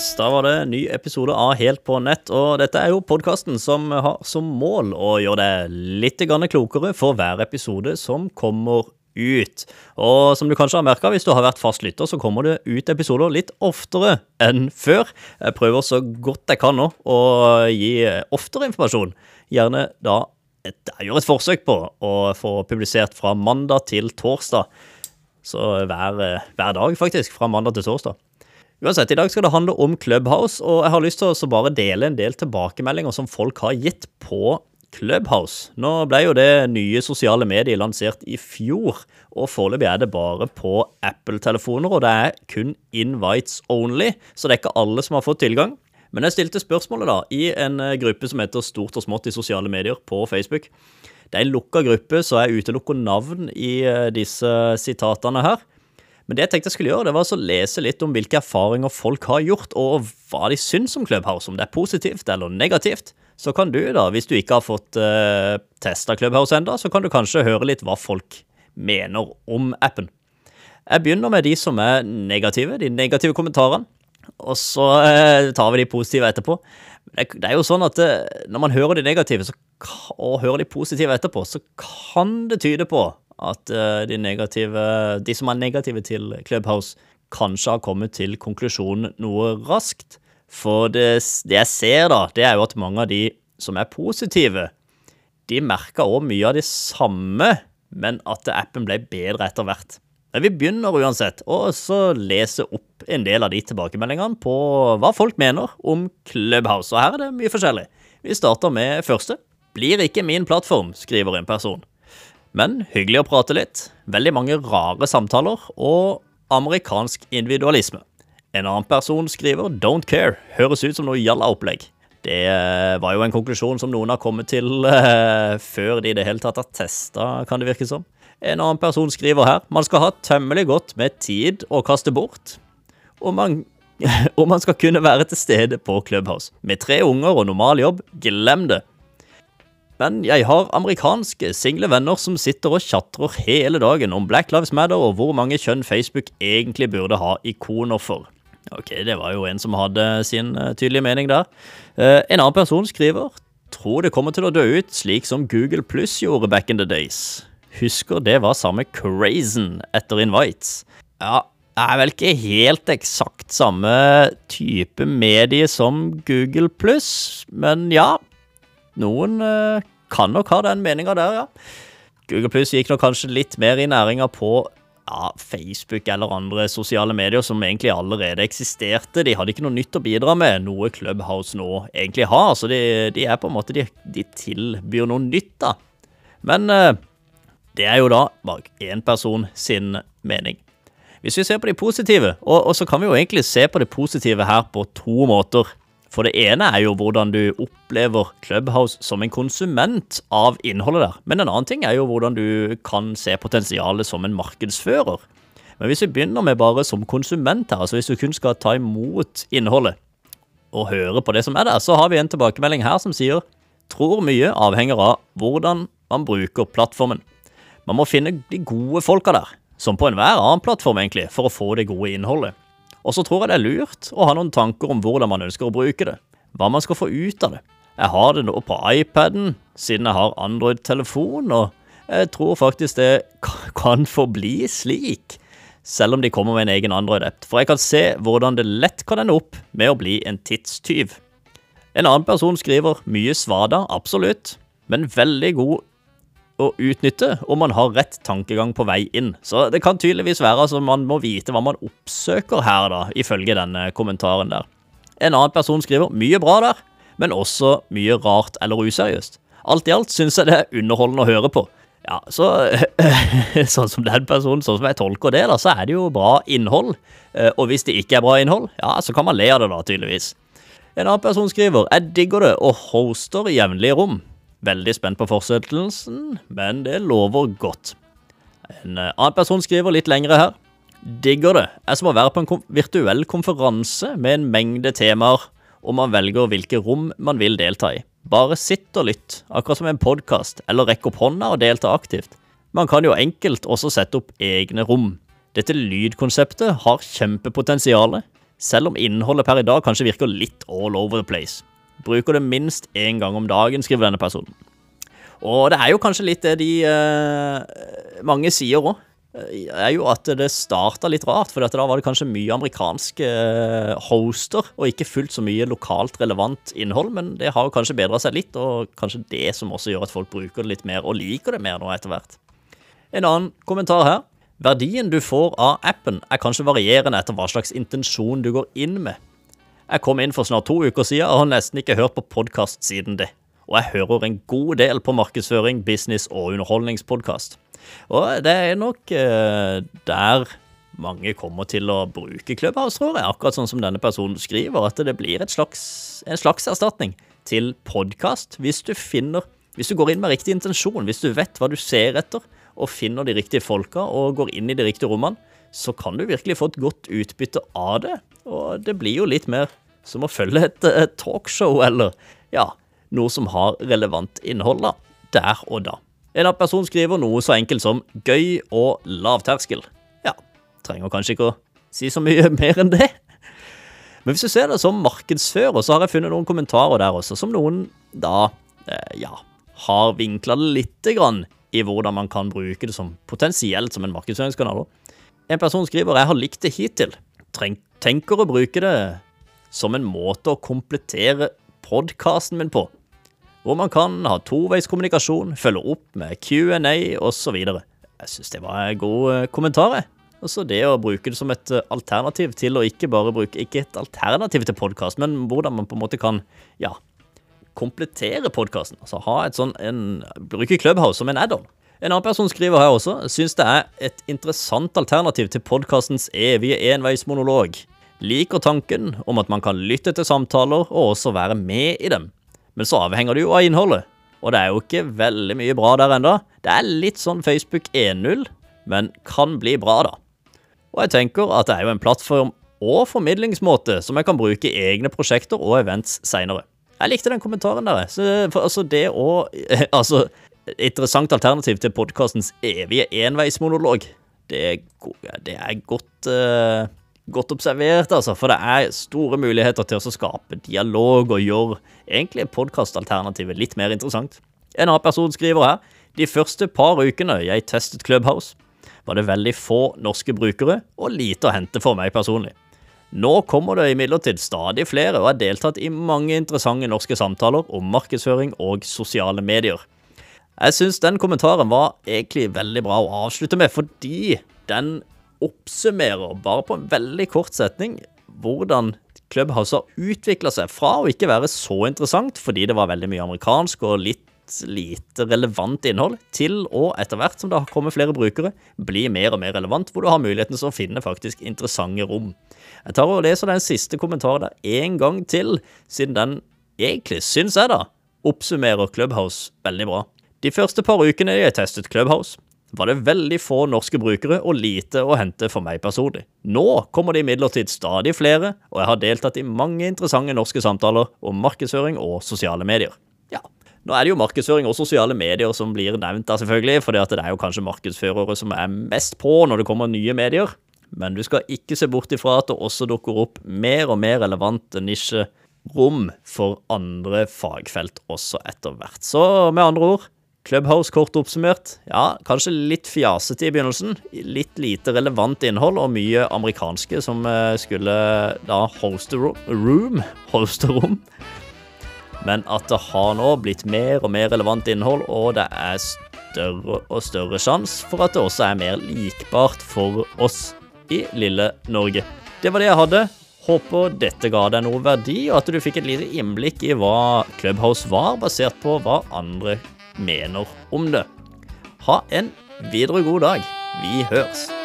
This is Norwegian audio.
Yes, da var det ny episode av Helt på nett, og dette er jo podkasten som har som mål å gjøre deg litt klokere for hver episode som kommer ut. Og som du kanskje har merka hvis du har vært fast lytter, så kommer det ut episoder litt oftere enn før. Jeg prøver så godt jeg kan nå å gi oftere informasjon. Gjerne da jeg gjør et forsøk på å få publisert fra mandag til torsdag. Så hver, hver dag, faktisk. Fra mandag til torsdag. Uansett, i dag skal det handle om Clubhouse, og jeg har lyst til å bare dele en del tilbakemeldinger som folk har gitt på Clubhouse. Nå ble jo det nye sosiale medier lansert i fjor, og foreløpig er det bare på Apple-telefoner, og det er kun invites only, så det er ikke alle som har fått tilgang. Men jeg stilte spørsmålet da i en gruppe som heter Stort og smått i sosiale medier på Facebook. Det er en lukka gruppe, så jeg utelukker navn i eh, disse sitatene her. Men det jeg tenkte jeg skulle gjøre, det var å lese litt om hvilke erfaringer folk har gjort, og hva de syns om Clubhouse, om det er positivt eller negativt. Så kan du, da, hvis du ikke har fått uh, eh, testa Clubhouse ennå, så kan du kanskje høre litt hva folk mener om appen. Jeg begynner med de som er negative, de negative kommentarene. Og så uh, tar vi de positive etterpå. Det er jo sånn at uh, når man hører de negative så, og hører de positive etterpå, så kan det tyde på at uh, de, negative, de som er negative til Clubhouse, kanskje har kommet til konklusjonen noe raskt. For det, det, jeg ser, da, det er jo at mange av de som er positive, de merka òg mye av det samme, men at appen ble bedre etter hvert. Men vi begynner uansett å lese opp en del av de tilbakemeldingene på hva folk mener om Clubhouse, og her er det mye forskjellig. Vi starter med første. Blir ikke min plattform, skriver en person. Men hyggelig å prate litt, veldig mange rare samtaler og amerikansk individualisme. En annen person skriver 'don't care', høres ut som noe jalla-opplegg. Det eh, var jo en konklusjon som noen har kommet til uh, før de i det hele tatt har testa, kan det virke som. En annen person skriver her 'man skal ha tømmelig godt med tid å kaste bort', og man, og man skal kunne være til stede på Clubhouse. Med tre unger og normal jobb, glem det. Men jeg har amerikanske single venner som sitter og tjatrer hele dagen om Black Lives Matter og hvor mange kjønn Facebook egentlig burde ha ikoner for. Ok, det var jo en som hadde sin uh, tydelige mening der. Uh, en annen person skriver tror det kommer til å dø ut slik som Google Pluss gjorde back in the days. Husker det var samme crazen etter invites. Ja, det er vel ikke helt eksakt samme type medie som Google Pluss, men ja, noen uh, kan nok ha den meninga der, ja. Google Plus gikk nok kanskje litt mer i næringa på ja, Facebook eller andre sosiale medier som egentlig allerede eksisterte. De hadde ikke noe nytt å bidra med, noe Clubhouse nå egentlig har. Så de, de er på en måte De, de tilbyr noe nytt, da. Men uh, det er jo da bare én person sin mening. Hvis vi ser på de positive, og, og så kan vi jo egentlig se på det positive her på to måter. For det ene er jo hvordan du opplever Clubhouse som en konsument av innholdet der. Men en annen ting er jo hvordan du kan se potensialet som en markedsfører. Men hvis vi begynner med bare som konsument her, altså hvis du kun skal ta imot innholdet og høre på det som er der, så har vi en tilbakemelding her som sier tror mye avhenger av hvordan man bruker plattformen. Man må finne de gode folka der, som på enhver annen plattform egentlig, for å få det gode innholdet. Og så tror jeg det er lurt å ha noen tanker om hvordan man ønsker å bruke det. Hva man skal få ut av det. Jeg har det nå på iPaden, siden jeg har Android-telefon, og jeg tror faktisk det kan forbli slik. Selv om de kommer med en egen Android-app. For jeg kan se hvordan det lett kan ende opp med å bli en tidstyv. En annen person skriver mye svada, absolutt, men veldig god å utnytte om man har rett tankegang på vei inn. Så det kan tydeligvis være altså man må vite hva man oppsøker her, da, ifølge denne kommentaren der. En annen person skriver mye bra der, men også mye rart eller useriøst. Alt i alt syns jeg det er underholdende å høre på. Ja, så Sånn som den personen, sånn som jeg tolker det, da, så er det jo bra innhold. Eh, og hvis det ikke er bra innhold, ja, så kan man le av det, da, tydeligvis. En annen person skriver jeg digger det og hoster jevnlig rom. Veldig spent på fortsettelsen, men det lover godt. En eh, annen person skriver litt lengre her. Digger det. Er som å være på en virtuell konferanse med en mengde temaer, og man velger hvilke rom man vil delta i. Bare sitt og lytt, akkurat som en podkast, eller rekk opp hånda og delta aktivt. Man kan jo enkelt også sette opp egne rom. Dette lydkonseptet har kjempepotensial. selv om innholdet per i dag kanskje virker litt all over the place. Bruker det minst én gang om dagen, skriver denne personen. Og det er jo kanskje litt det de uh, mange sier òg er jo at det starta litt rart, for da var det kanskje mye amerikanske eh, hoster, og ikke fullt så mye lokalt relevant innhold, men det har jo kanskje bedra seg litt, og kanskje det som også gjør at folk bruker det litt mer, og liker det mer nå etter hvert. En annen kommentar her. Verdien du får av appen er kanskje varierende etter hva slags intensjon du går inn med. Jeg kom inn for snart to uker siden og har nesten ikke hørt på podkast siden det. Og jeg hører en god del på markedsføring, business og underholdningspodkast. Og det er nok eh, der mange kommer til å bruke Clubhouse, tror jeg. Akkurat sånn som denne personen skriver, at det blir slags, en slags erstatning til podkast. Hvis du finner Hvis du går inn med riktig intensjon, hvis du vet hva du ser etter, og finner de riktige folka og går inn i de riktige rommene, så kan du virkelig få et godt utbytte av det. Og det blir jo litt mer som å følge et, et talkshow, eller ja, noe som har relevant innhold, da. Der og da. En av person skriver noe så enkelt som 'gøy og lavterskel'. Ja, trenger kanskje ikke å si så mye mer enn det. Men hvis du ser det som markedsfører, så har jeg funnet noen kommentarer der også, som noen da, eh, ja, har vinkla det lite grann i hvordan man kan bruke det som potensielt som en markedsføringskanal. En person skriver 'jeg har likt det hittil'. Tenker å bruke det som en måte å komplettere podkasten min på hvor man kan ha toveiskommunikasjon, følge opp med Q&A osv. Jeg syns det var en god eh, kommentar. Og så det å bruke det som et eh, alternativ til å ikke bare bruke Ikke et alternativ til podkast, men hvordan man på en måte kan ja, komplettere podkasten. Altså ha et sånn en, Bruke Clubhouse som en add-on. En annen person skriver her også syns det er et interessant alternativ til podkastens evige enveismonolog. Liker tanken om at man kan lytte til samtaler og også være med i dem. Men så avhenger det jo av innholdet. Og det er jo ikke veldig mye bra der ennå. Det er litt sånn Facebook 1.0, men kan bli bra, da. Og jeg tenker at det er jo en plattform og formidlingsmåte som jeg kan bruke i egne prosjekter og events seinere. Jeg likte den kommentaren der. Så, for, altså, det å Altså, interessant alternativ til podkastens evige enveismonolog. Det, det er godt uh, godt observert, altså, for det er store muligheter til å skape dialog og gjøre egentlig podkastalternativet litt mer interessant. En annen person skriver her de første par ukene jeg testet Clubhouse, var det veldig få norske brukere og lite å hente for meg personlig. Nå kommer det imidlertid stadig flere og har deltatt i mange interessante norske samtaler om markedsføring og sosiale medier. Jeg syns den kommentaren var egentlig veldig bra å avslutte med, fordi den oppsummerer bare på en veldig kort setning hvordan Clubhouse har utvikla seg fra å ikke være så interessant fordi det var veldig mye amerikansk og litt lite relevant innhold, til å etter hvert som det har kommet flere brukere, bli mer og mer relevant, hvor du har muligheten til å finne faktisk interessante rom. Jeg tar og leser den siste kommentaren der en gang til, siden den egentlig, syns jeg da, oppsummerer Clubhouse veldig bra. De første par ukene jeg testet Clubhouse, var det veldig få norske brukere og lite å hente for meg personlig. Nå kommer det imidlertid stadig flere, og jeg har deltatt i mange interessante norske samtaler om markedsføring og sosiale medier. Ja, nå er det jo markedsføring og sosiale medier som blir nevnt da, selvfølgelig, for det er jo kanskje markedsførere som er mest på når det kommer nye medier. Men du skal ikke se bort ifra at det også dukker opp mer og mer relevante nisjerom for andre fagfelt også etter hvert. Så med andre ord Clubhouse kort oppsummert, ja, kanskje litt fjasete i begynnelsen. Litt lite relevant innhold og mye amerikanske som eh, skulle da hoste room, hoste rom. Men at det har nå blitt mer og mer relevant innhold, og det er større og større sjanse for at det også er mer likbart for oss i lille Norge. Det var det jeg hadde. Håper dette ga deg noe verdi, og at du fikk et lite innblikk i hva Clubhouse var, basert på hva andre mener om det. Ha en videre god dag. Vi høres.